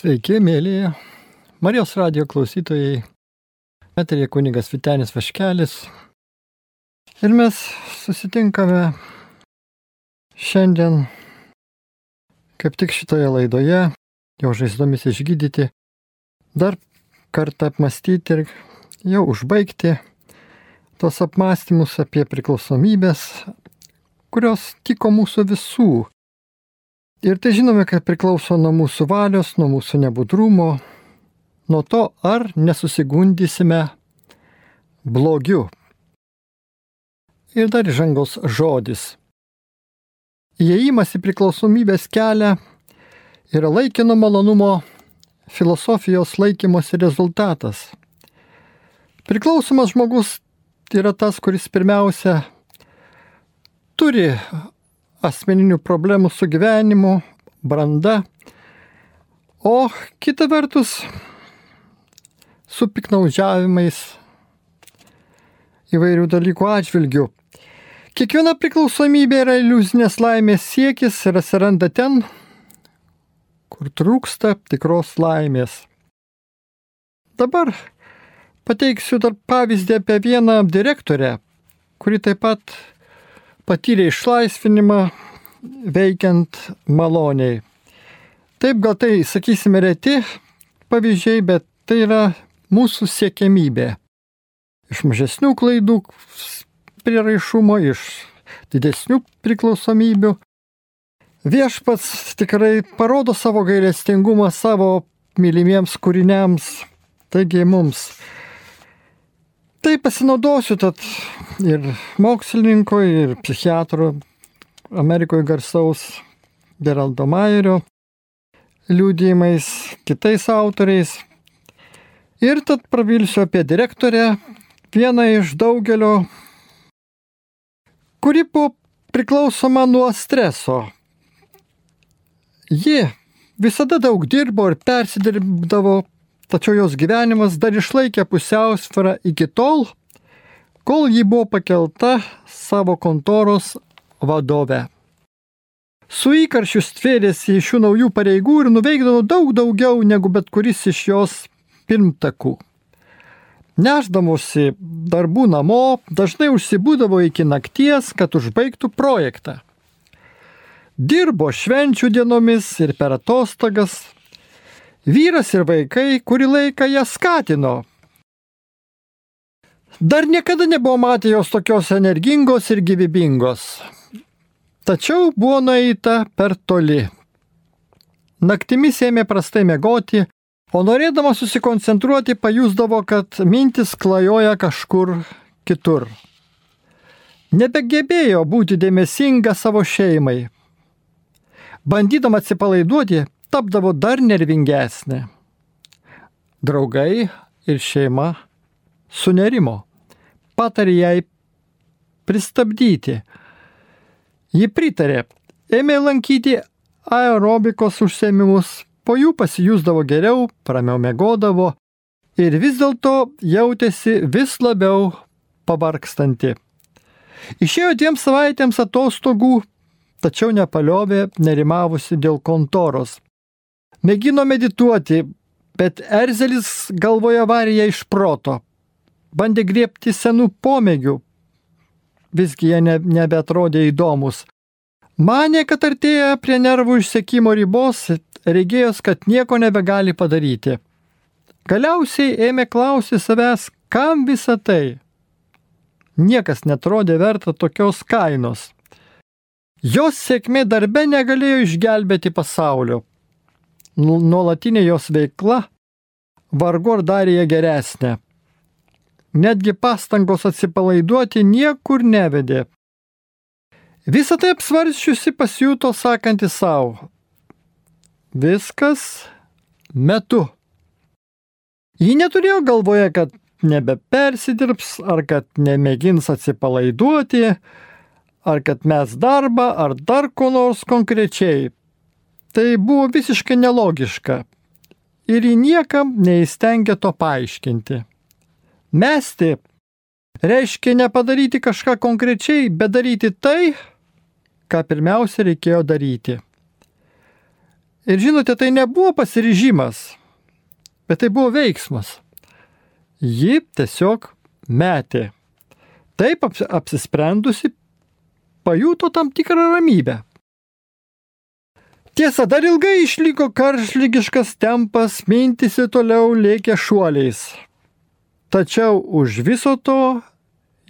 Sveiki, mėlyje. Marijos radio klausytojai. Eterė kunigas Vitenis Vaškelis. Ir mes susitinkame šiandien kaip tik šitoje laidoje, jo žaizdomis išgydyti, dar kartą apmastyti ir jau užbaigti tos apmąstymus apie priklausomybės, kurios tiko mūsų visų Ir tai žinome, kad priklauso nuo mūsų valios, nuo mūsų nebudrumo, nuo to, ar nesusigundysime blogiu. Ir dar žangos žodis. Įėjimas į priklausomybės kelią yra laikino malonumo filosofijos laikymosi rezultatas. Priklausomas žmogus yra tas, kuris pirmiausia turi asmeninių problemų su gyvenimu, branda, o kita vertus su piknaudžiavimais įvairių dalykų atžvilgių. Kiekviena priklausomybė yra iliuzinės laimės siekis ir atsiranda ten, kur trūksta tikros laimės. Dabar pateiksiu dar pavyzdį apie vieną direktorę, kuri taip pat patyrė išlaisvinimą veikiant maloniai. Taip, gal tai, sakysime, reti pavyzdžiai, bet tai yra mūsų siekiamybė. Iš mažesnių klaidų priraišumo, iš didesnių priklausomybių. Viešpats tikrai parodo savo gailestingumą savo mylimiems kūriniams, taigi mums Tai pasinaudosiu tad ir mokslininko, ir psichiatro Amerikoje garsaus Geraldo Mairio liūdėjimais, kitais autoriais. Ir tad prabilsiu apie direktorę, vieną iš daugelio, kuri buvo priklausoma nuo streso. Ji visada daug dirbo ir persidirbdavo tačiau jos gyvenimas dar išlaikė pusiausvyrą iki tol, kol ji buvo pakelta savo kontoros vadove. Su įkaršiu stvėrėsi iš šių naujų pareigų ir nuveikdavo daug daugiau negu bet kuris iš jos pirmtakų. Neždamosi darbų namo, dažnai užsibūdavo iki nakties, kad užbaigtų projektą. Dirbo švenčių dienomis ir per atostogas, Vyras ir vaikai kurį laiką ją skatino. Dar niekada nebuvo matę jos tokios energingos ir gyvybingos. Tačiau buvo nueita per toli. Naktimis ėmė prastai mėgoti, o norėdama susikoncentruoti pajusdavo, kad mintis klajoja kažkur kitur. Nebegebėjo būti dėmesinga savo šeimai. Bandydama atsipalaiduoti, tapdavo dar nervingesnė. Draugai ir šeima sunerimo, patarė jai pristabdyti. Ji pritarė, ėmė lankyti aerobikos užsiemimus, po jų pasijūsdavo geriau, ramiau mėgodavo ir vis dėlto jautėsi vis labiau pavarkstanti. Išėjo dviem savaitėms atostogų, tačiau nepaliovė nerimavusi dėl kontoros. Mėgino medituoti, bet Erzelis galvoje varė ją iš proto. Bandė griebti senų pomėgių, visgi jie ne, nebetrodė įdomus. Mane, kad artėja prie nervų išsekimo ribos, regėjos, kad nieko nebegali padaryti. Galiausiai ėmė klausyti savęs, kam visa tai. Niekas netrodė verta tokios kainos. Jos sėkmė darbe negalėjo išgelbėti pasaulio. Nu, nuolatinė jos veikla vargu ar darė ją geresnę. Netgi pastangos atsipalaiduoti niekur nevedė. Visą tai apsvarščiusi pasijuto sakanti savo. Viskas metu. Ji neturėjo galvoje, kad nebepersidirbs, ar kad nemėgins atsipalaiduoti, ar kad mes darbą, ar dar ko nors konkrečiai. Tai buvo visiškai nelogiška ir į niekam neįstengė to paaiškinti. Mesti reiškia nepadaryti kažką konkrečiai, bet daryti tai, ką pirmiausia reikėjo daryti. Ir žinote, tai nebuvo pasiryžimas, bet tai buvo veiksmas. Ji tiesiog metė. Taip apsisprendusi, pajuto tam tikrą ramybę. Tiesa, dar ilgai išliko karšlygiškas tempas, mintisi toliau lėkė šuoliais. Tačiau už viso to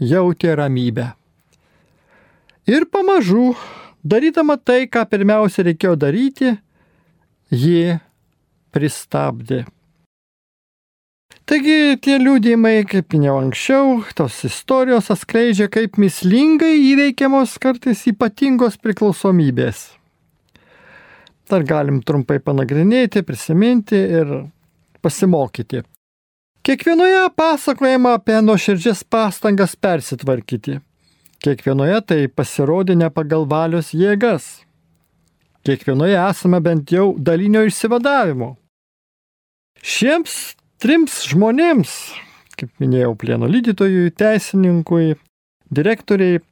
jautė ramybę. Ir pamažu, darydama tai, ką pirmiausia reikėjo daryti, ji pristabdė. Taigi tie liūdėjimai, kaip minėjau anksčiau, tos istorijos atskleidžia, kaip mislingai įveikiamos kartais ypatingos priklausomybės. Dar galim trumpai panagrinėti, prisiminti ir pasimokyti. Kiekvienoje pasakojama apie nuoširdžias pastangas persitvarkyti. Kiekvienoje tai pasirodė ne pagal valios jėgas. Kiekvienoje esame bent jau dalinio išsivadavimo. Šiems trims žmonėms, kaip minėjau, plieno lydytojui, teisininkui, direktoriai,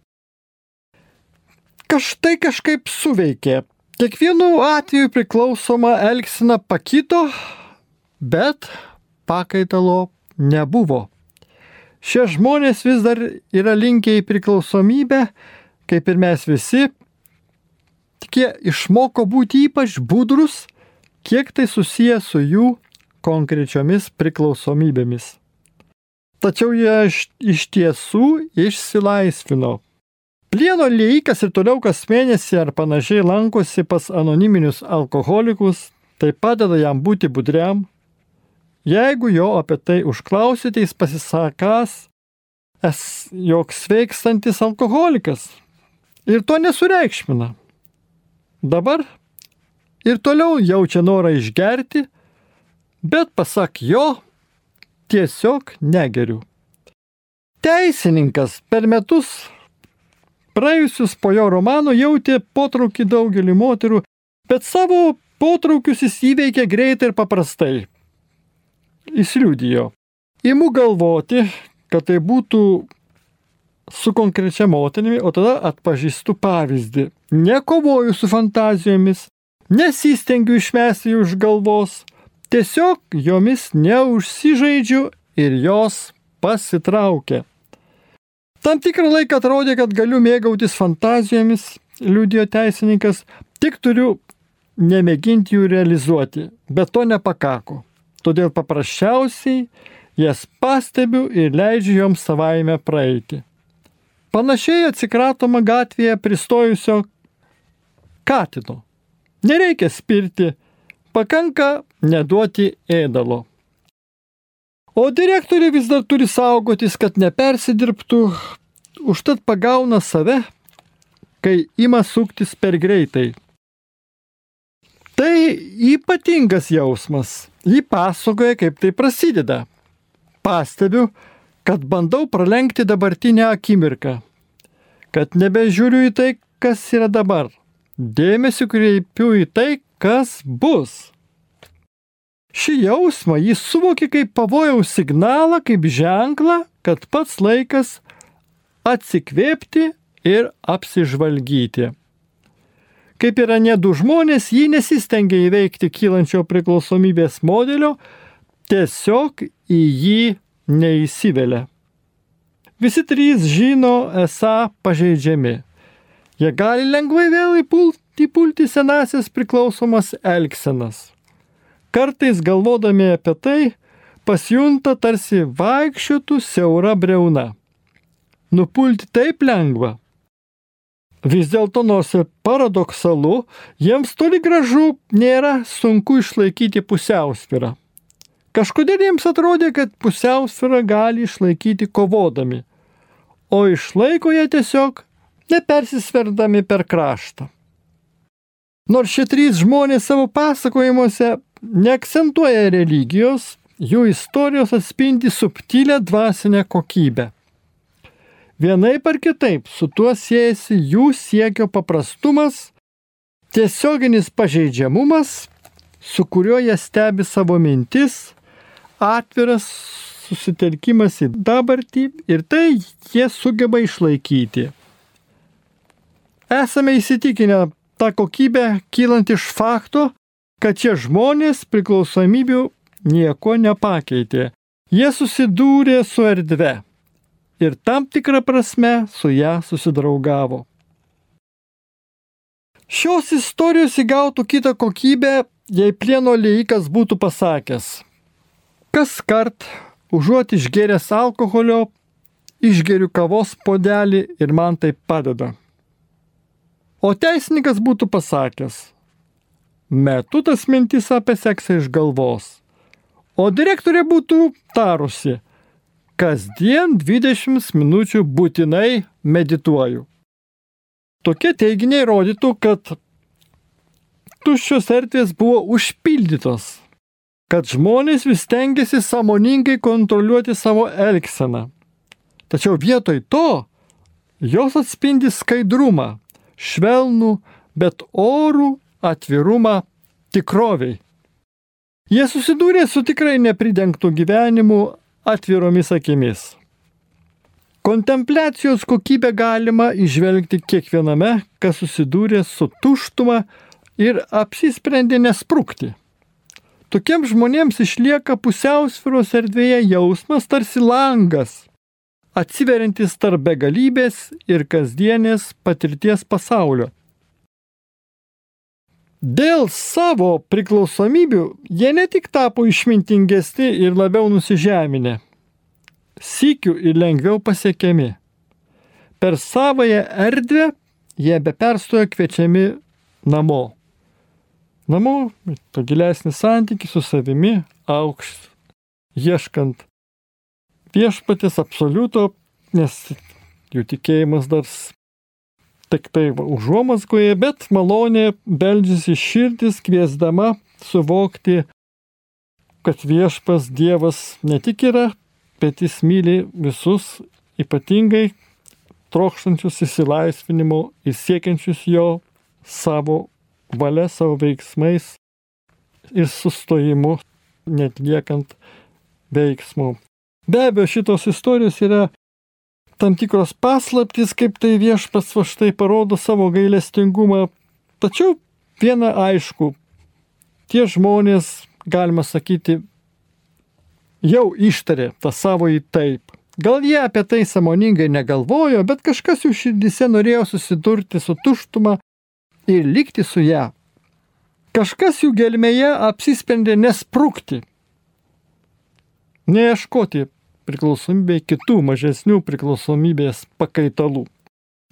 kažtai kažkaip suveikė. Kiekvienu atveju priklausoma elgsina pakito, bet pakaitalo nebuvo. Šie žmonės vis dar yra linkę į priklausomybę, kaip ir mes visi, tik jie išmoko būti ypač budrus, kiek tai susiję su jų konkrečiomis priklausomybėmis. Tačiau jie iš tiesų išsilaisvino. Plieno lykas ir toliau kas mėnesį ar panašiai lankosi pas anoniminius alkoholikus, tai padeda jam būti budriam. Jeigu jo apie tai užklausite, jis pasisakas, es jog sveikstantis alkoholikas. Ir to nesureikšmina. Dabar ir toliau jaučia norą išgerti, bet pasak jo, tiesiog negeriu. Teisininkas per metus praėjusius po jo romano jautė potraukį daugelį moterų, bet savo potraukius jis įveikė greitai ir paprastai. Jis liūdėjo. Įmu galvoti, kad tai būtų su konkrečia moterimi, o tada atpažįstu pavyzdį. Nekovoju su fantazijomis, nesistengiu išmesti jų už galvos, Tiesiog jomis neužsižaidžiu ir jos pasitraukia. Tam tikrą laiką atrodė, kad galiu mėgautis fantazijomis, liūdėjo teisininkas, tik turiu nemėginti jų realizuoti, bet to nepakako. Todėl paprasčiausiai jas pastebiu ir leidžiu joms savaime praeiti. Panašiai atsikratoma gatvėje pristojusio katino. Nereikia spirti, pakanka neduoti ėdalo. O direktorė vis dar turi saugotis, kad nepersidirbtų, užtat pagauna save, kai ima suktis per greitai. Tai ypatingas jausmas. Ji pasakoja, kaip tai prasideda. Pastebiu, kad bandau pralenkti dabartinę akimirką. Kad nebežiūriu į tai, kas yra dabar. Dėmesį kreipiu į tai, kas bus. Šį jausmą jis suvokė kaip pavojaus signalą, kaip ženklą, kad pats laikas atsikvėpti ir apsižvalgyti. Kaip yra nedu žmonės, jį nesistengia įveikti kylančio priklausomybės modelio, tiesiog į jį neįsivelia. Visi trys žino esą pažeidžiami. Jie gali lengvai vėl įpulti įpulti senasias priklausomas elgsenas. Kartais galvodami apie tai, pasijunta tarsi vaikščiotų siaura breuna. Nupulti taip lengva. Vis dėlto nors ir paradoksalu, jiems toli gražu nėra sunku išlaikyti pusiausvyrą. Kažkodėl jiems atrodė, kad pusiausvyrą gali išlaikyti kovodami, o išlaiko jie tiesiog nepersisverdami per kraštą. Nors šie trys žmonės savo pasakojimuose neakcentuoja religijos, jų istorijos atspindi subtilę dvasinę kokybę. Vienaip ar kitaip su tuo siejasi jų siekio paprastumas, tiesioginis pažeidžiamumas, su kuriuo jie stebi savo mintis, atviras susitelkimas į dabartį ir tai jie sugeba išlaikyti. Esame įsitikinę, ta kokybė kylant iš fakto, kad šie žmonės priklausomybių nieko nepakeitė. Jie susidūrė su erdve ir tam tikrą prasme su ją susidraugavo. Šios istorijos įgautų kitą kokybę, jei plieno leikas būtų pasakęs. Kas kart, užuot išgeręs alkoholio, išgeriu kavos podelį ir man tai padeda. O teisininkas būtų pasakęs, metu tas mintis apie seksą iš galvos. O direktorė būtų tarusi, kasdien 20 minučių būtinai medituoju. Tokie teiginiai rodytų, kad tuščios erdvės buvo užpildytos, kad žmonės vis tengiasi samoningai kontroliuoti savo elgseną. Tačiau vietoj to jos atspindi skaidrumą, švelnų, bet orų atvirumą tikroviai. Jie susidūrė su tikrai nepridengtų gyvenimu atviromis akimis. Kontempliacijos kokybę galima išvelgti kiekviename, kas susidūrė su tuštuma ir apsisprendė nesprūkti. Tokiems žmonėms išlieka pusiausviros erdvėje jausmas tarsi langas, atsiverintis tarp begalybės ir kasdienės patirties pasaulio. Dėl savo priklausomybių jie ne tik tapo išmintingesni ir labiau nusižeminę, sykių ir lengviau pasiekiami. Per savoją erdvę jie be perstojo kviečiami namo. Namo, to gilesnį santykį su savimi, aukšt, ieškant viešpatės absoliuto, nes jų tikėjimas dar tik tai užuomasgoje, bet malonė beldžiasi širdis, kviesdama suvokti, kad viešpas Dievas ne tik yra, bet jis myli visus, ypatingai trokštančius įsilaisvinimo ir siekiančius jo savo valia, savo veiksmais ir sustojimu, net liekant veiksmų. Be abejo, šitos istorijos yra tam tikros paslaptys, kaip tai viešpas va štai parodo savo gailestingumą. Tačiau viena aišku, tie žmonės, galima sakyti, jau ištarė tą savo į taip. Gal jie apie tai samoningai negalvojo, bet kažkas jų širdise norėjo susidurti su tuštuma ir likti su ją. Kažkas jų gelmėje apsisprendė nesprūkti, neieškoti priklausomybei kitų mažesnių priklausomybės pakaitalų.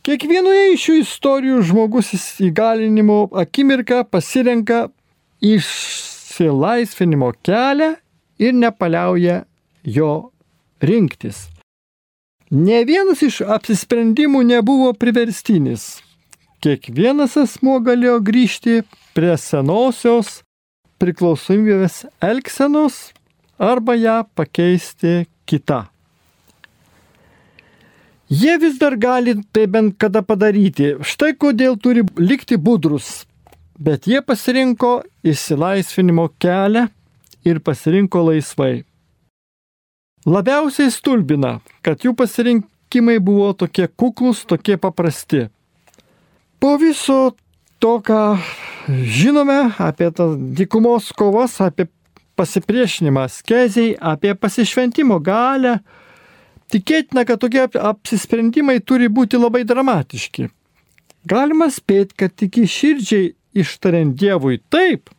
Kiekvienoje iš šių istorijų žmogus įgalinimo akimirką pasirenka išsilaisvinimo kelią ir nepaliauja jo rinktis. Ne vienas iš apsisprendimų nebuvo priverstinis. Kiekvienas asmo galėjo grįžti prie senosios priklausomybės elgsenos arba ją pakeisti kita. Jie vis dar gali tai bent kada padaryti. Štai kodėl turi likti budrus. Bet jie pasirinko išsilaisvinimo kelią ir pasirinko laisvai. Labiausiai stulbina, kad jų pasirinkimai buvo tokie kuklus, tokie paprasti. Po viso to, ką žinome apie tas dykumos kovas, apie pasipriešinimą skeziai, apie pasišventimo galę. Tikėtina, kad tokie apsisprendimai turi būti labai dramatiški. Galima spėti, kad tik iširdžiai ištariant Dievui taip,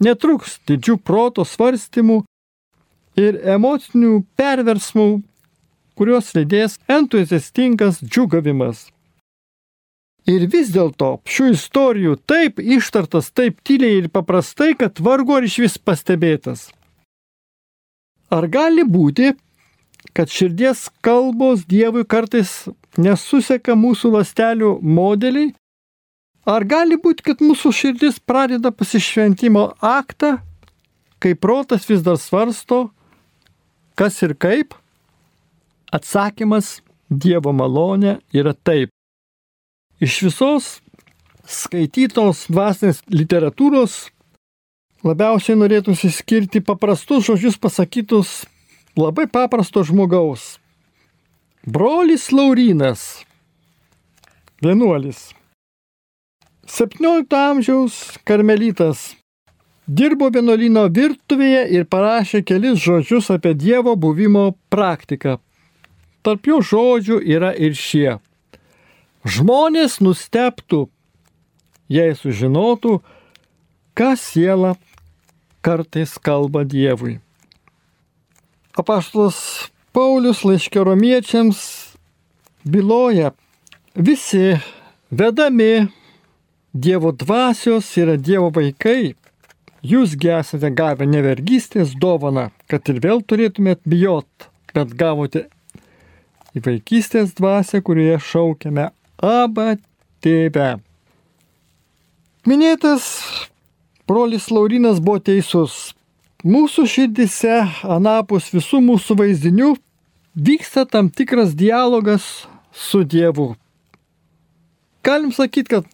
netruks didžių proto svarstymų ir emocinių perversmų, kuriuos lydės entuziastingas džiugavimas. Ir vis dėlto šių istorijų taip ištartas, taip tyliai ir paprastai, kad vargu ar iš vis pastebėtas. Ar gali būti, kad širdies kalbos Dievui kartais nesuseka mūsų lastelių modeliai? Ar gali būti, kad mūsų širdis pradeda pasišventimo aktą, kai protas vis dar svarsto, kas ir kaip? Atsakymas Dievo malonė yra taip. Iš visos skaitytos dvasinės literatūros labiausiai norėtųsi skirti paprastus žodžius pasakytus labai paprasto žmogaus. Brolis Laurinas, vienuolis, 17 amžiaus karmelitas, dirbo vienuolino virtuvėje ir parašė kelis žodžius apie Dievo buvimo praktiką. Tarp jo žodžių yra ir šie. Žmonės nusteptų, jei sužinotų, ką siela kartais kalba Dievui. Apaštalas Paulius laiškė romiečiams byloja, visi vedami Dievo dvasios yra Dievo vaikai, Jūsgi esate gavę nevergystės dovaną, kad ir vėl turėtumėt bijot, bet gavote į vaikystės dvasę, kurioje šaukiame Aba tėve. Minėtas brolis Laurinas buvo teisus. Mūsų širdise, anapus visų mūsų vaizdinių, vyksta tam tikras dialogas su Dievu. Galim sakyti, kad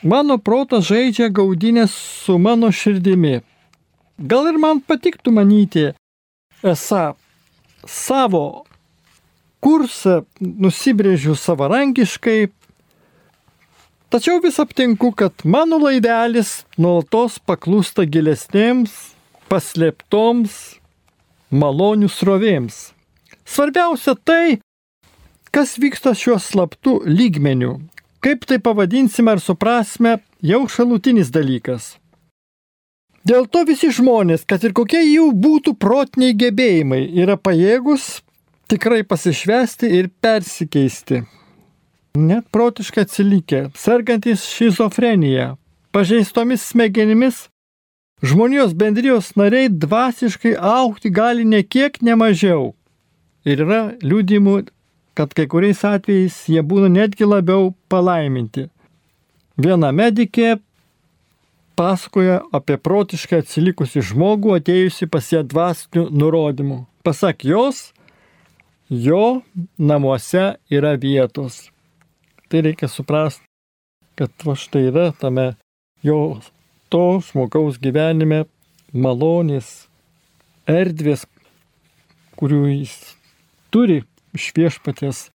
Mano protas žaidžia gaudinės su mano širdimi. Gal ir man patiktų manyti, esą savo kursą nusibrėžiu savarankiškai, tačiau vis aptinku, kad mano laivelis nuolatos paklūsta gilesnėms, paslėptoms malonių srovėms. Svarbiausia tai, kas vyksta šiuo slaptu lygmeniu, kaip tai pavadinsime ar suprasme, jau šalutinis dalykas. Dėl to visi žmonės, kad ir kokie jų būtų protiniai gebėjimai, yra pajėgus tikrai pasišvesti ir persikeisti. Net protiškai atsilikę, sergantis šizofrenija, pažeistomis smegenimis, žmonijos bendrijos nariai dvasiškai aukti gali ne kiek nemažiau. Ir yra liūdimų kad kai kuriais atvejais jie būna netgi labiau palaiminti. Viena medikė pasakoja apie protiškai atsilikusi žmogų atėjusi pas ją dvasinių nurodymų. Pasak jos, jo namuose yra vietos. Tai reikia suprasti, kad va štai yra tame jo to žmogaus gyvenime malonės, erdvės, kurių jis turi iš viešpatės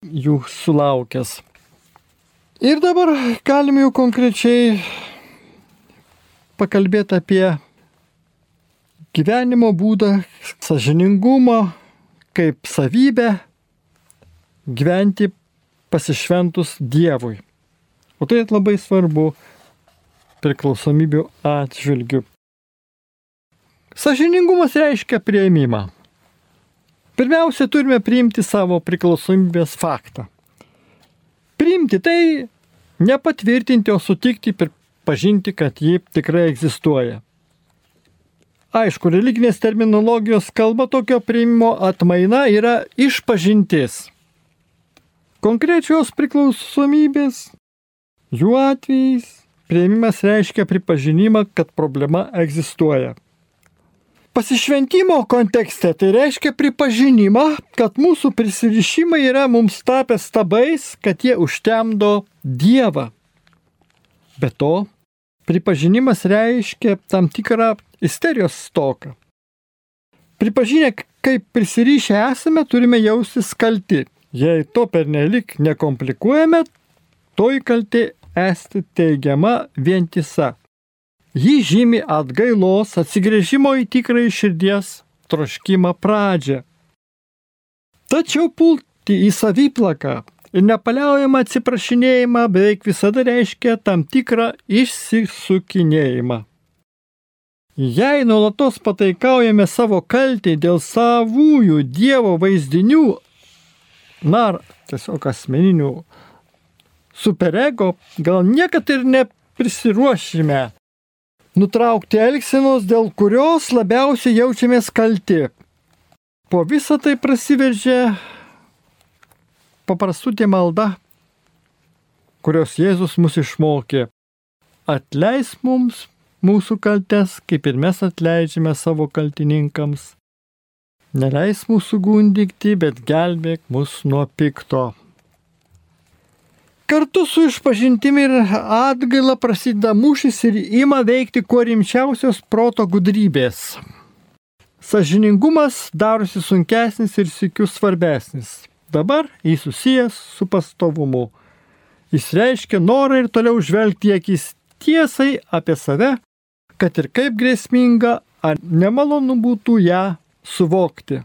jų sulaukęs. Ir dabar galim jau konkrečiai pakalbėti apie gyvenimo būdą, sažiningumą, kaip savybę gyventi pasišventus Dievui. O tai labai svarbu priklausomybių atžvilgių. Sažiningumas reiškia prieimimą. Pirmiausia, turime priimti savo priklausomybės faktą. Priimti tai nepatvirtinti, o sutikti ir pažinti, kad ji tikrai egzistuoja. Aišku, religinės terminologijos kalba tokio priimimo atmaina yra išpažintis. Konkrečios priklausomybės, jų atvejais, prieimimas reiškia pripažinimą, kad problema egzistuoja. Pasišventimo kontekste tai reiškia pripažinimą, kad mūsų prisirišimai yra mums tapę stabais, kad jie užtemdo Dievą. Be to, pripažinimas reiškia tam tikrą isterijos stoką. Pripažinę, kaip prisirišę esame, turime jaustis kalti. Jei to pernelik nekomplikuojame, toji kalti esti teigiama vientisa. Ji žymi atgailos atsigrėžimo į tikrąjį širdies troškimą pradžią. Tačiau pulti į saviplaką ir nepaliaujamą atsiprašinėjimą beveik visada reiškia tam tikrą išsisukinėjimą. Jei nuolatos pataikaujame savo kaltį dėl savųjų Dievo vaizdinių, na, tiesiog asmeninių superego, gal niekada ir neprisiruošime nutraukti elgsenos, dėl kurios labiausiai jaučiamės kalti. Po visą tai prasiveržia paprastutė malda, kurios Jėzus mus išmokė. Atleis mums mūsų kaltes, kaip ir mes atleidžiame savo kaltininkams. Neleis mūsų gundikti, bet gelbėk mus nuo pikto. Kartu su išpažintimi ir atgaila prasideda mūšis ir ima veikti kuo rimčiausios proto gudrybės. Sažiningumas darosi sunkesnis ir sikius svarbesnis. Dabar jis susijęs su pastovumu. Jis reiškia norą ir toliau žvelgti akis tiesai apie save, kad ir kaip grėsminga ar nemalonu būtų ją suvokti.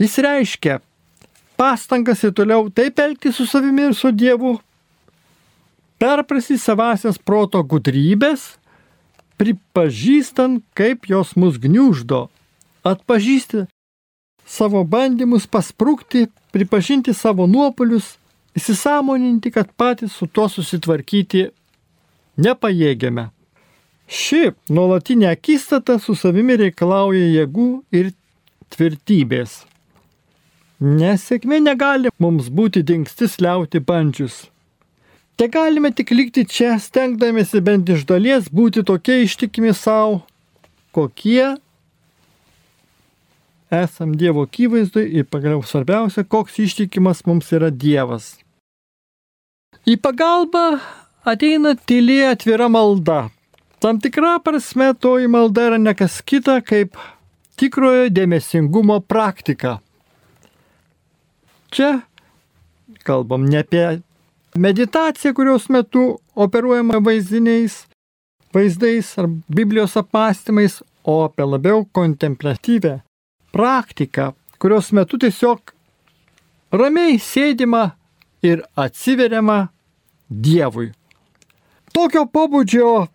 Jis reiškia pastangas ir toliau taip elgti su savimi ir su Dievu, perprasi savasias proto gudrybės, pripažįstant, kaip jos mus gniuždo, atpažįsti savo bandymus pasprūkti, pripažinti savo nuopolius, įsisamoninti, kad patys su tuo susitvarkyti nepajėgiame. Ši nuolatinė akistata su savimi reikalauja jėgų ir tvirtybės. Nesėkmė negali mums būti dingstis liauti bandžius. Te galime tik likti čia, stengdamėsi bent iš dalies būti tokie ištikimi savo, kokie esam Dievo akivaizdui ir pagaliau svarbiausia, koks ištikimas mums yra Dievas. Į pagalbą ateina tylė atvira malda. Tam tikra prasme toji malda yra nekas kita kaip tikrojo dėmesingumo praktika. Čia kalbam ne apie meditaciją, kurios metu operuojama vaizdiniais, vaizdais ar Biblijos apmąstymais, o apie labiau kontemplatyvę praktiką, kurios metu tiesiog ramiai sėdima ir atsiveriama Dievui. Tokio pobūdžio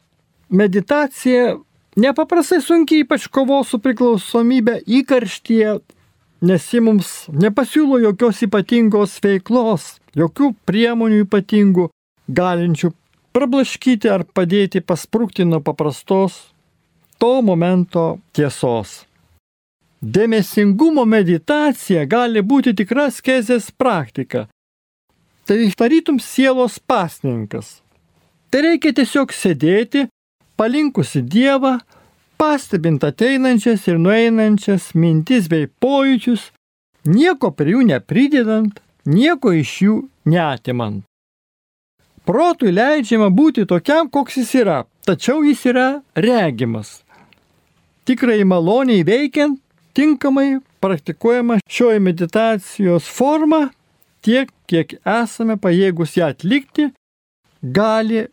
meditacija nepaprastai sunkiai, ypač kovos su priklausomybė įkarštyje, nes ji mums nepasiūlo jokios ypatingos veiklos, jokių priemonių ypatingų, galinčių prablaškyti ar padėti pasprūkti nuo paprastos to momento tiesos. Dėmesingumo meditacija gali būti tikra skezės praktika. Tai tarytum sielos pasninkas. Tai reikia tiesiog sėdėti, palinkusi Dievą, pastebint ateinančias ir nueinančias mintis bei pojūčius, nieko prie jų nepridedant, nieko iš jų netimant. Protui leidžiama būti tokiam, koks jis yra, tačiau jis yra regimas. Tikrai maloniai veikiant, tinkamai praktikuojama šioji meditacijos forma, tiek, kiek esame pajėgus ją atlikti, gali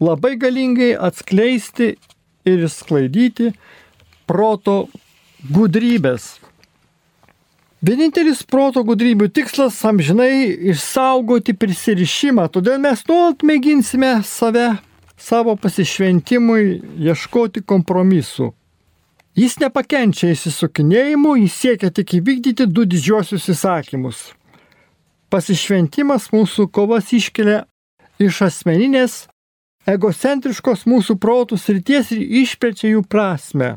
labai galingai atskleisti ir sklaidyti proto gudrybės. Vienintelis proto gudrybių tikslas - amžinai išsaugoti prisirišimą, todėl mes nuolat mėginsime save, savo pasišventimui ieškoti kompromisų. Jis nepakenčia įsisukinėjimų, jis siekia tik įvykdyti du didžiosius įsakymus. Pasišventimas mūsų kovas iškelia iš asmeninės, egocentriškos mūsų protų srities ir išplečia jų prasme.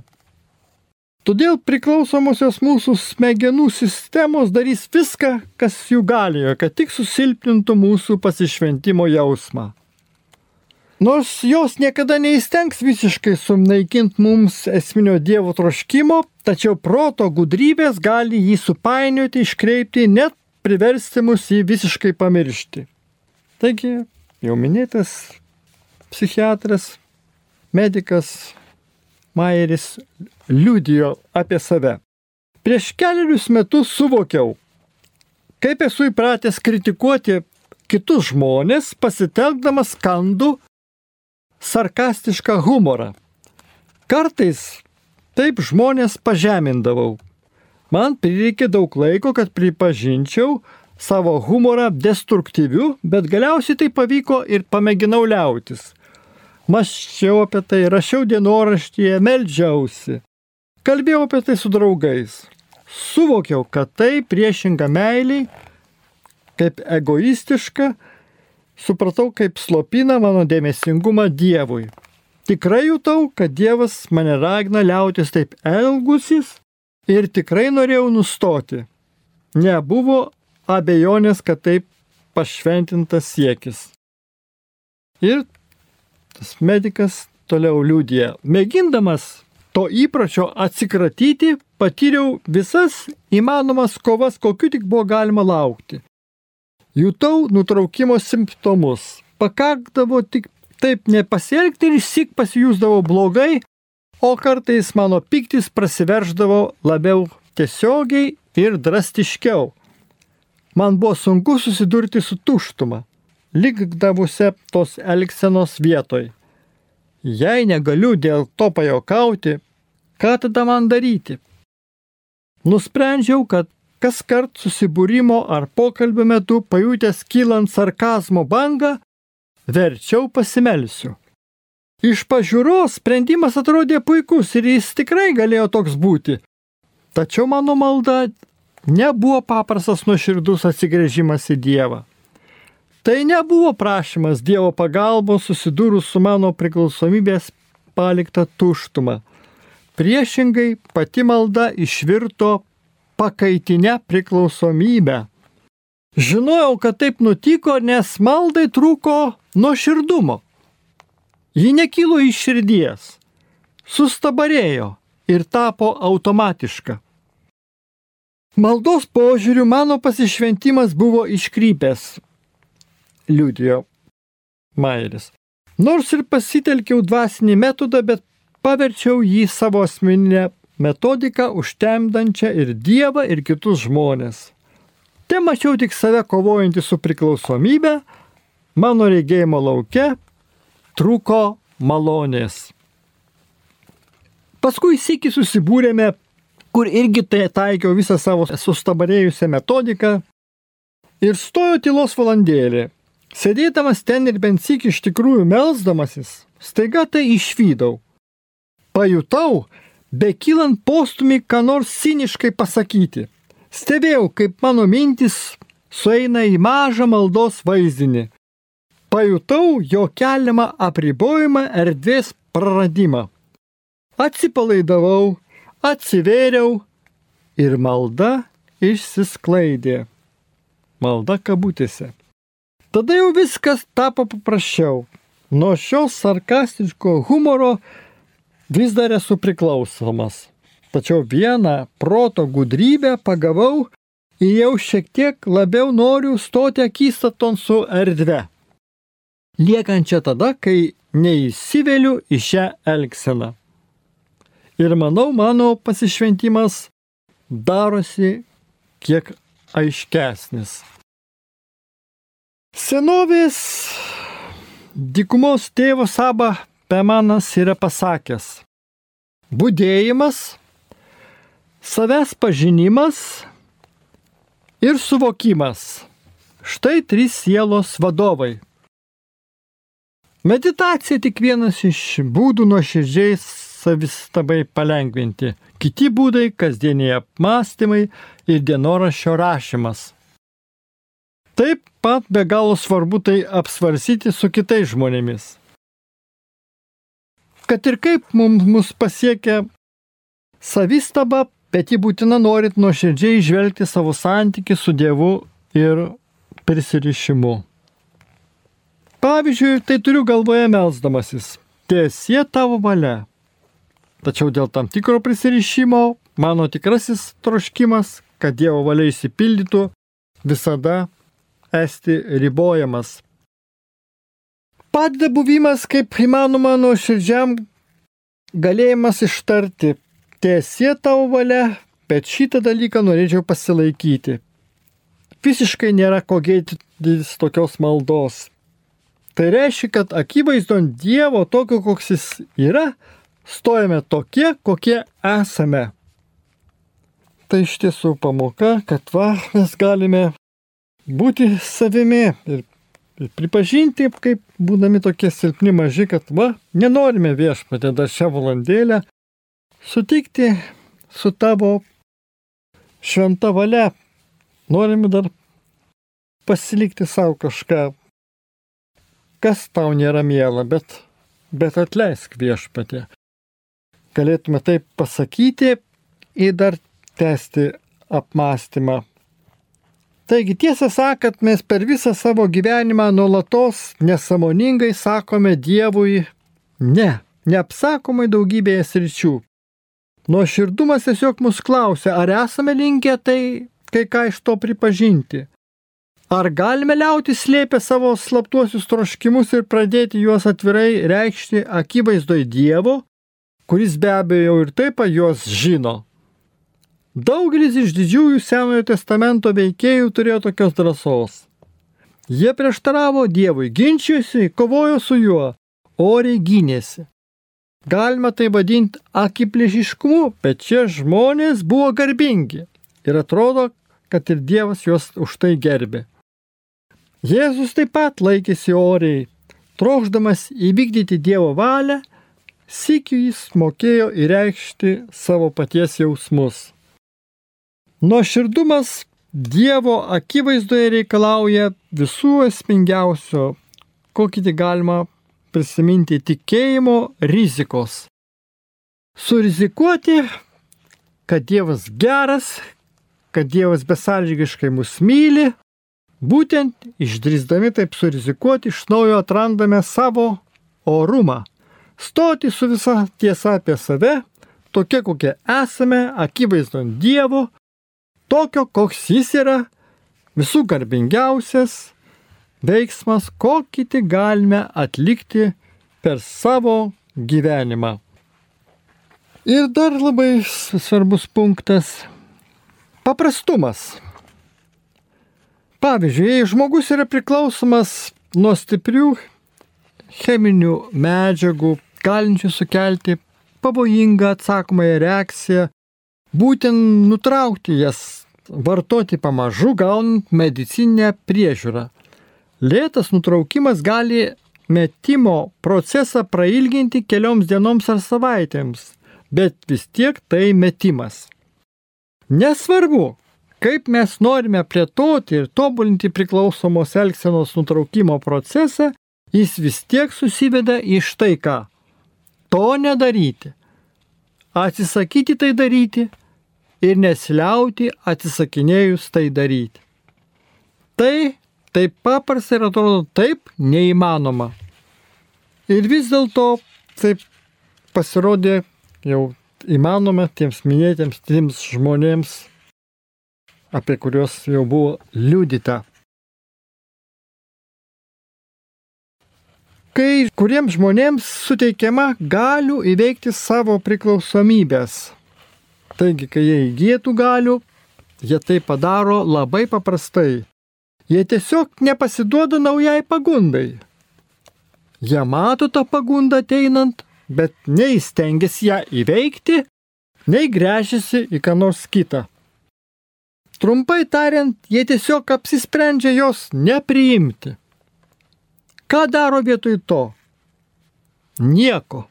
Todėl priklausomosios mūsų smegenų sistemos darys viską, kas jų galėjo, kad tik susilpnintų mūsų pasišventimo jausmą. Nors jos niekada neįstengs visiškai sunaikinti mums esminio Dievo troškimo, tačiau proto gudrybės gali jį supainioti, iškreipti, net priversti mus jį visiškai pamiršti. Taigi, jau minėtas psichiatras, medikas Mairis liudijo apie save. Prieš keliarius metus suvokiau, kaip esu įpratęs kritikuoti kitus žmonės, pasitelkdamas skandų sarkastišką humorą. Kartais taip žmonės pažemindavau. Man prireikė daug laiko, kad pripažinčiau savo humorą destruktyviu, bet galiausiai tai pavyko ir pamėginau liautis. Maščiau apie tai, rašiau dienoraštyje, meldžiausi. Kalbėjau apie tai su draugais. Suvokiau, kad tai priešinga meiliai, kaip egoistiška supratau, kaip slopina mano dėmesingumą Dievui. Tikrai jutau, kad Dievas mane ragina liautis taip elgusis ir tikrai norėjau nustoti. Nebuvo abejonės, kad taip pašventintas siekis. Ir tas medikas toliau liūdė. Mėgindamas to įpročio atsikratyti, patyriau visas įmanomas kovas, kokiu tik buvo galima laukti. Jutau nutraukimo simptomus. Pakakdavo tik taip nepasielgti ir sik pasijūsdavau blogai, o kartais mano piktis prasiverždavo labiau tiesiogiai ir drastiškiau. Man buvo sunku susidurti su tuštuma, likdavusia tos elgsenos vietoj. Jei negaliu dėl to pajokauti, ką tada man daryti? Nusprendžiau, kad kas kart susibūrimo ar pokalbio metu pajutęs kylant sarkazmo bangą, verčiau pasimelsiu. Iš pažiūros sprendimas atrodė puikus ir jis tikrai galėjo toks būti. Tačiau mano malda nebuvo paprastas nuoširdus atsigrėžimas į Dievą. Tai nebuvo prašymas Dievo pagalbos susidūrus su mano priklausomybės palikta tuštuma. Priešingai pati malda išvirto pakaitinę priklausomybę. Žinojau, kad taip nutiko, nes maldai trūko nuoširdumo. Ji nekilo iš širdies, sustabarėjo ir tapo automatiška. Maldos požiūriu mano pasišventimas buvo iškrypęs, liūdėjo Mairis. Nors ir pasitelkiau dvasinį metodą, bet paverčiau jį savo asmeninę metodiką užtemdančią ir Dievą, ir kitus žmonės. Te mačiau tik save kovojantį su priklausomybė, mano regėjimo laukia trūko malonės. Paskui sėki susibūrėme, kur irgi tai taikiau visą savo sustabarėjusią metodiką ir stojo tylos valandėlė. Sėdėdamas ten ir bent sik iš tikrųjų melzdamasis, staiga tai išvydau. Pajutau, be kylant postumį, ką nors siniškai pasakyti. Stebėjau, kaip mano mintis sueina į mažą maldos vaizdinį pajutau jo keliamą apribojimą erdvės praradimą. Atsipalaidavau, atsivėriau ir malda išsisklaidė. Malda kabutėse. Tada jau viskas tapo paprasčiau. Nuo šios sarkastiško humoro vis dar esu priklausomas. Tačiau vieną proto gudrybę pagavau ir jau šiek tiek labiau noriu stoti akistaton su erdve liekančią tada, kai neįsiveliu į šią elgseną. Ir manau, mano pasišventimas darosi kiek aiškesnis. Senovės dikumos tėvas Saba Pemanas yra pasakęs, būdėjimas, savęs pažinimas ir suvokimas. Štai trys sielos vadovai Meditacija tik vienas iš būdų nuoširdžiai savistabai palengvinti. Kiti būdai - kasdieniai apmąstymai ir dienoraščio rašymas. Taip pat be galo svarbu tai apsvarsyti su kitais žmonėmis. Kad ir kaip mums mus pasiekia savistaba, bet ji būtina norit nuoširdžiai žvelgti savo santyki su Dievu ir prisirišimu. Pavyzdžiui, tai turiu galvoje melzdamasis. Tiesie tavo valia. Tačiau dėl tam tikro prisirišimo mano tikrasis troškimas, kad Dievo valia įsipildytų, visada esti ribojamas. Padeda buvimas kaip įmanoma nuoširdžiam galėjimas ištarti, tiesie tavo valia, bet šitą dalyką norėčiau pasilaikyti. Visiškai nėra ko gėdytis tokios maldos. Tai reiškia, kad akivaizdon Dievo tokio, koks jis yra, stojame tokie, kokie esame. Tai iš tiesų pamoka, kad va, mes galime būti savimi ir, pripažinti, kaip būdami tokie silpni maži, kad va, nenorime viešpatė dar šią valandėlę sutikti su tavo šventa valia. Norime dar pasilikti savo kažką kas tau nėra miela, bet, bet atleisk viešpatė. Galėtume taip pasakyti ir dar tęsti apmąstymą. Taigi tiesą sakant, mes per visą savo gyvenimą nuolatos nesamoningai sakome Dievui ne, neapsakomai daugybėje sričių. Nuoširdumas tiesiog mus klausia, ar esame linkę tai kai ką iš to pripažinti. Ar galime liauti slėpę savo slaptuosius troškimus ir pradėti juos atvirai reikšti akivaizdoj Dievo, kuris be abejo ir taip juos žino? Daugelis iš didžiųjų Senojo testamento veikėjų turėjo tokios drąsos. Jie prieštaravo Dievui, ginčijosi, kovojo su juo, oriai gynėsi. Galima tai vadinti akiplėšiškumu, bet šie žmonės buvo garbingi ir atrodo, kad ir Dievas juos už tai gerbė. Jėzus taip pat laikėsi oriai, trokšdamas įvykdyti Dievo valią, sikiu jis mokėjo įreikšti savo paties jausmus. Nuoširdumas Dievo akivaizdoje reikalauja visų esmingiausio, kokį tik galima prisiminti tikėjimo rizikos. Surizikuoti, kad Dievas geras, kad Dievas besąlygiškai mus myli, būtent išdrįsdami taip surizikuoti iš naujo atrandame savo orumą. Stoti su visa tiesa apie save, tokie kokie esame, akivaizdon Dievo, tokio, koks jis yra, visų garbingiausias veiksmas, kokį tik galime atlikti per savo gyvenimą. Ir dar labai svarbus punktas - paprastumas. Pavyzdžiui, jei žmogus yra priklausomas nuo stiprių cheminių medžiagų, galinčių sukelti pavojingą atsakomąją reakciją, būtent nutraukti jas vartoti pamažu, gaunant medicinę priežiūrą. Lėtas nutraukimas gali metimo procesą prailginti kelioms dienoms ar savaitėms, bet vis tiek tai metimas. Nesvarbu, kaip mes norime plėtoti ir tobulinti priklausomos elgsenos nutraukimo procesą, jis vis tiek susiveda į štai ką. To nedaryti. Atsisakyti tai daryti ir nesiliauti atsisakinėjus tai daryti. Tai taip paprastai ir atrodo taip neįmanoma. Ir vis dėlto taip pasirodė jau įmanoma tiems minėtiems tiems žmonėms, apie kuriuos jau buvo liudyta. Kai kuriems žmonėms suteikiama galių įveikti savo priklausomybės Taigi, kai jie įgytų galių, jie tai padaro labai paprastai. Jie tiesiog nepasiduoda naujai pagundai. Jie mato tą pagundą ateinant, bet nei stengiasi ją įveikti, nei grėžiasi į ką nors kitą. Trumpai tariant, jie tiesiog apsisprendžia jos nepriimti. Ką daro vietoj to? Nieko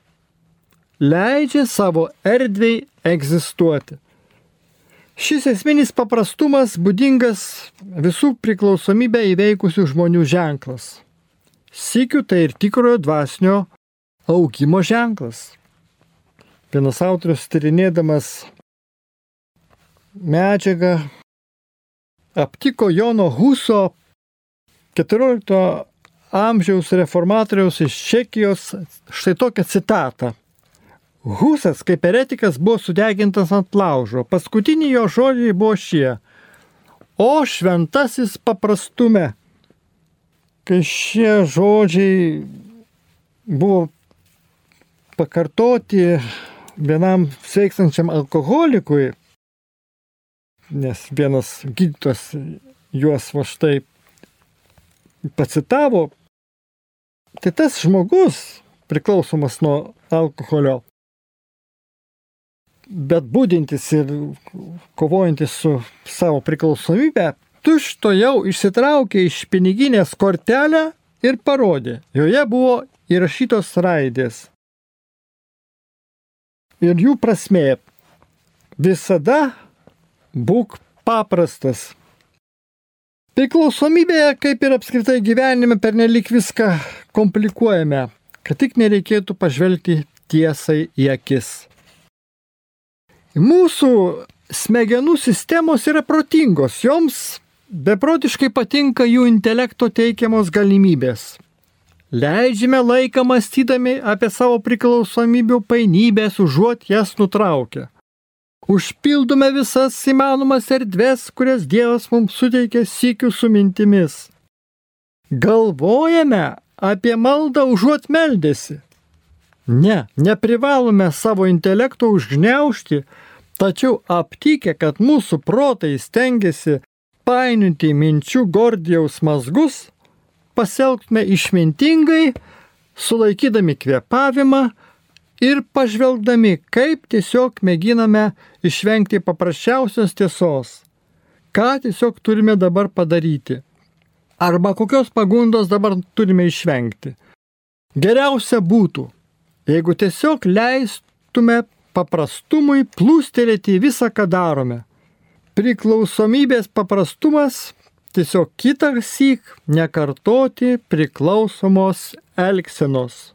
leidžia savo erdvei egzistuoti. Šis esminis paprastumas būdingas visų priklausomybę įveikusių žmonių ženklas. Sikiu tai ir tikrojo dvasinio augimo ženklas. Vienas autorius tyrinėdamas medžiagą aptiko Jono Huso 14 amžiaus reformatoriaus iš Čekijos štai tokią citatą. Husas kaip eretikas buvo sudegintas ant laužo. Paskutiniai jo žodžiai buvo šie. O šventasis paprastume. Kai šie žodžiai buvo pakartoti vienam sveikstančiam alkoholikui, nes vienas gydytojas juos va štai pacitavo, tai tas žmogus priklausomas nuo alkoholio bet būdintis ir kovojantis su savo priklausomybė, tušto jau išsitraukė iš piniginės kortelę ir parodė. Joje buvo įrašytos raidės. Ir jų prasme visada būk paprastas. Priklausomybėje, kaip ir apskritai gyvenime, pernelik viską komplikuojame, kad tik nereikėtų pažvelgti tiesai į akis. Mūsų smegenų sistemos yra protingos, joms beprotiškai patinka jų intelekto teikiamos galimybės. Leidžiame laiką mąstydami apie savo priklausomybių painybės, užuot jas nutraukę. Užpildome visas įmanomas erdves, kurias Dievas mums suteikia sikių su mintimis. Galvojame apie maldą užuot meldėsi. Ne, neprivalome savo intelekto užgneušti, tačiau aptikę, kad mūsų protai stengiasi painiuti minčių Gordijaus mazgus, pasielgtume išmintingai, sulaikydami kvėpavimą ir pažvelgdami, kaip tiesiog mėginame išvengti paprasčiausios tiesos. Ką tiesiog turime dabar padaryti. Arba kokios pagundos dabar turime išvengti. Geriausia būtų, jeigu tiesiog leistume paprastumui plūstelėti visą, ką darome. Priklausomybės paprastumas tiesiog kitą syk nekartoti priklausomos elgsenos.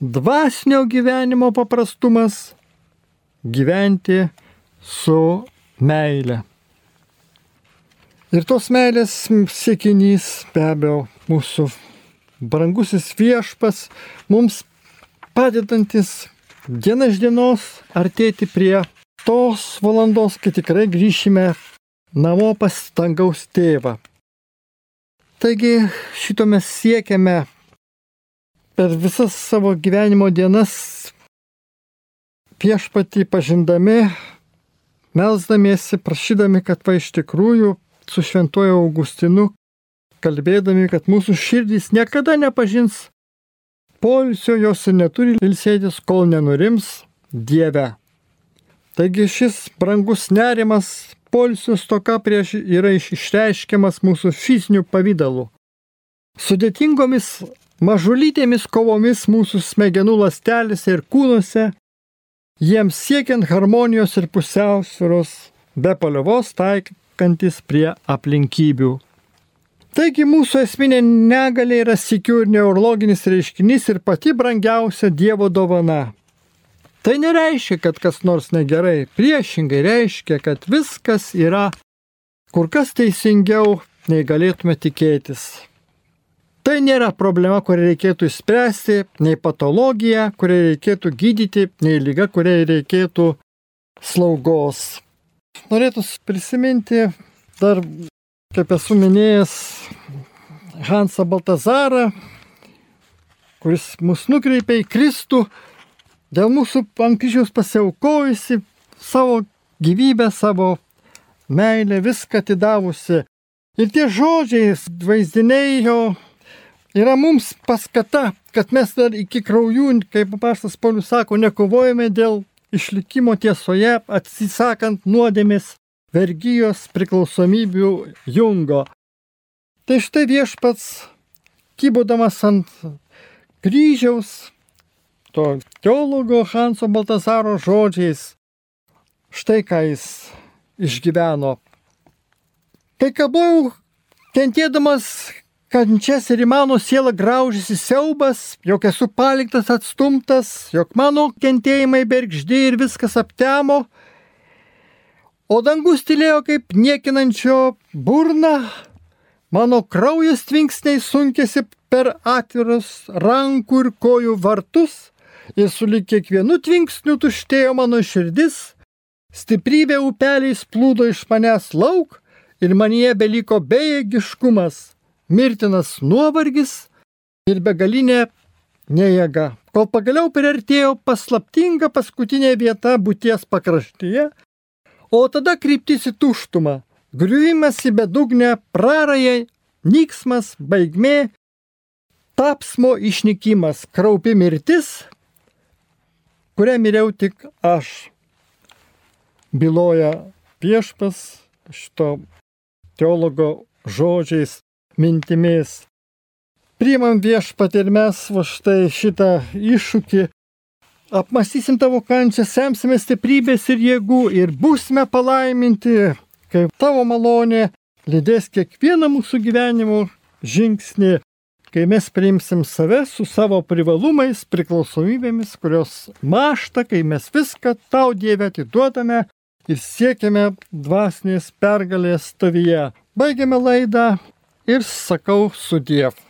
Dvasinio gyvenimo paprastumas - gyventi su meile. Ir tos meilės siekinys be abejo mūsų brangusis viešpas mums padedantis diena iš dienos artėti prie tos valandos, kai tikrai grįšime namo pas dangaus tėvą. Taigi šito mes siekiame per visas savo gyvenimo dienas viešpatį pažindami, melzdamiesi, prašydami, kad va iš tikrųjų su šventuoju Augustinu kalbėdami, kad mūsų širdys niekada nepažins poilsio, jos ir neturi ilsėtis, kol nenurims Dieve. Taigi šis brangus nerimas Polsio stoka prieš yra išreiškiamas mūsų fizinių pavydalų. Sudėtingomis mažulytėmis kovomis mūsų smegenų lastelėse ir kūnuose, jiems siekiant harmonijos ir pusiausvėros, be paliovos taikantis prie aplinkybių. Taigi mūsų esminė negalė yra sikių ir neurologinis reiškinys ir pati brangiausia Dievo dovana. Tai nereiškia, kad kas nors negerai, priešingai reiškia, kad viskas yra kur kas teisingiau, nei galėtume tikėtis. Tai nėra problema, kurią reikėtų išspręsti, nei patologija, kurią reikėtų gydyti, nei lyga, kuriai reikėtų slaugos. Norėtų prisiminti dar, kaip esu minėjęs, Hansą Baltazarą, kuris mus nukreipia į Kristų dėl mūsų ant kryžiaus pasiaukojusi savo gyvybę, savo meilę, viską atidavusi. Ir tie žodžiai, vaizdiniai jo yra mums paskata, kad mes dar iki kraujų, kaip paštas Paulius sako, nekovojame dėl išlikimo tiesoje, atsisakant nuodėmės, vergyjos, priklausomybių jungo. Tai štai viešpats, kybodamas ant kryžiaus, to teologo Hanso Baltasaro žodžiais. Štai ką jis išgyveno. Kai kabojau, kentėdamas kančias ir į mano sielą graužėsi siaubas, jog esu paliktas atstumtas, jog mano kentėjimai bergždi ir viskas aptemo, o dangus tylėjo kaip niekinančio burna, mano kraujas tvinksniai sunkėsi per atvirus rankų ir kojų vartus, ir sulik kiekvienu tvinksniu tuštėjo mano širdis, stiprybė upeliais plūdo iš manęs lauk ir manie beliko bejėgiškumas, mirtinas nuovargis ir begalinė nejėga. Kol pagaliau priartėjo paslaptinga paskutinė vieta būties pakraštyje, o tada kryptis į tuštumą, griuvimas į bedugnę, prarajai, nyksmas, baigmė, tapsmo išnykimas, kraupi mirtis, kurią miriau tik aš. Byloja viešpas šito teologo žodžiais, mintimis. Priimam viešpat ir mes va štai šitą iššūkį, apmastysim tavo kančią, semsime stiprybės ir jėgų ir būsime palaiminti, kaip tavo malonė lydės kiekvieną mūsų gyvenimo žingsnį kai mes priimsim save su savo privalumais, priklausomybėmis, kurios mašta, kai mes viską tau Dieve atiduodame ir siekiame dvasinės pergalės tavyje. Baigiame laidą ir sakau su Dievu.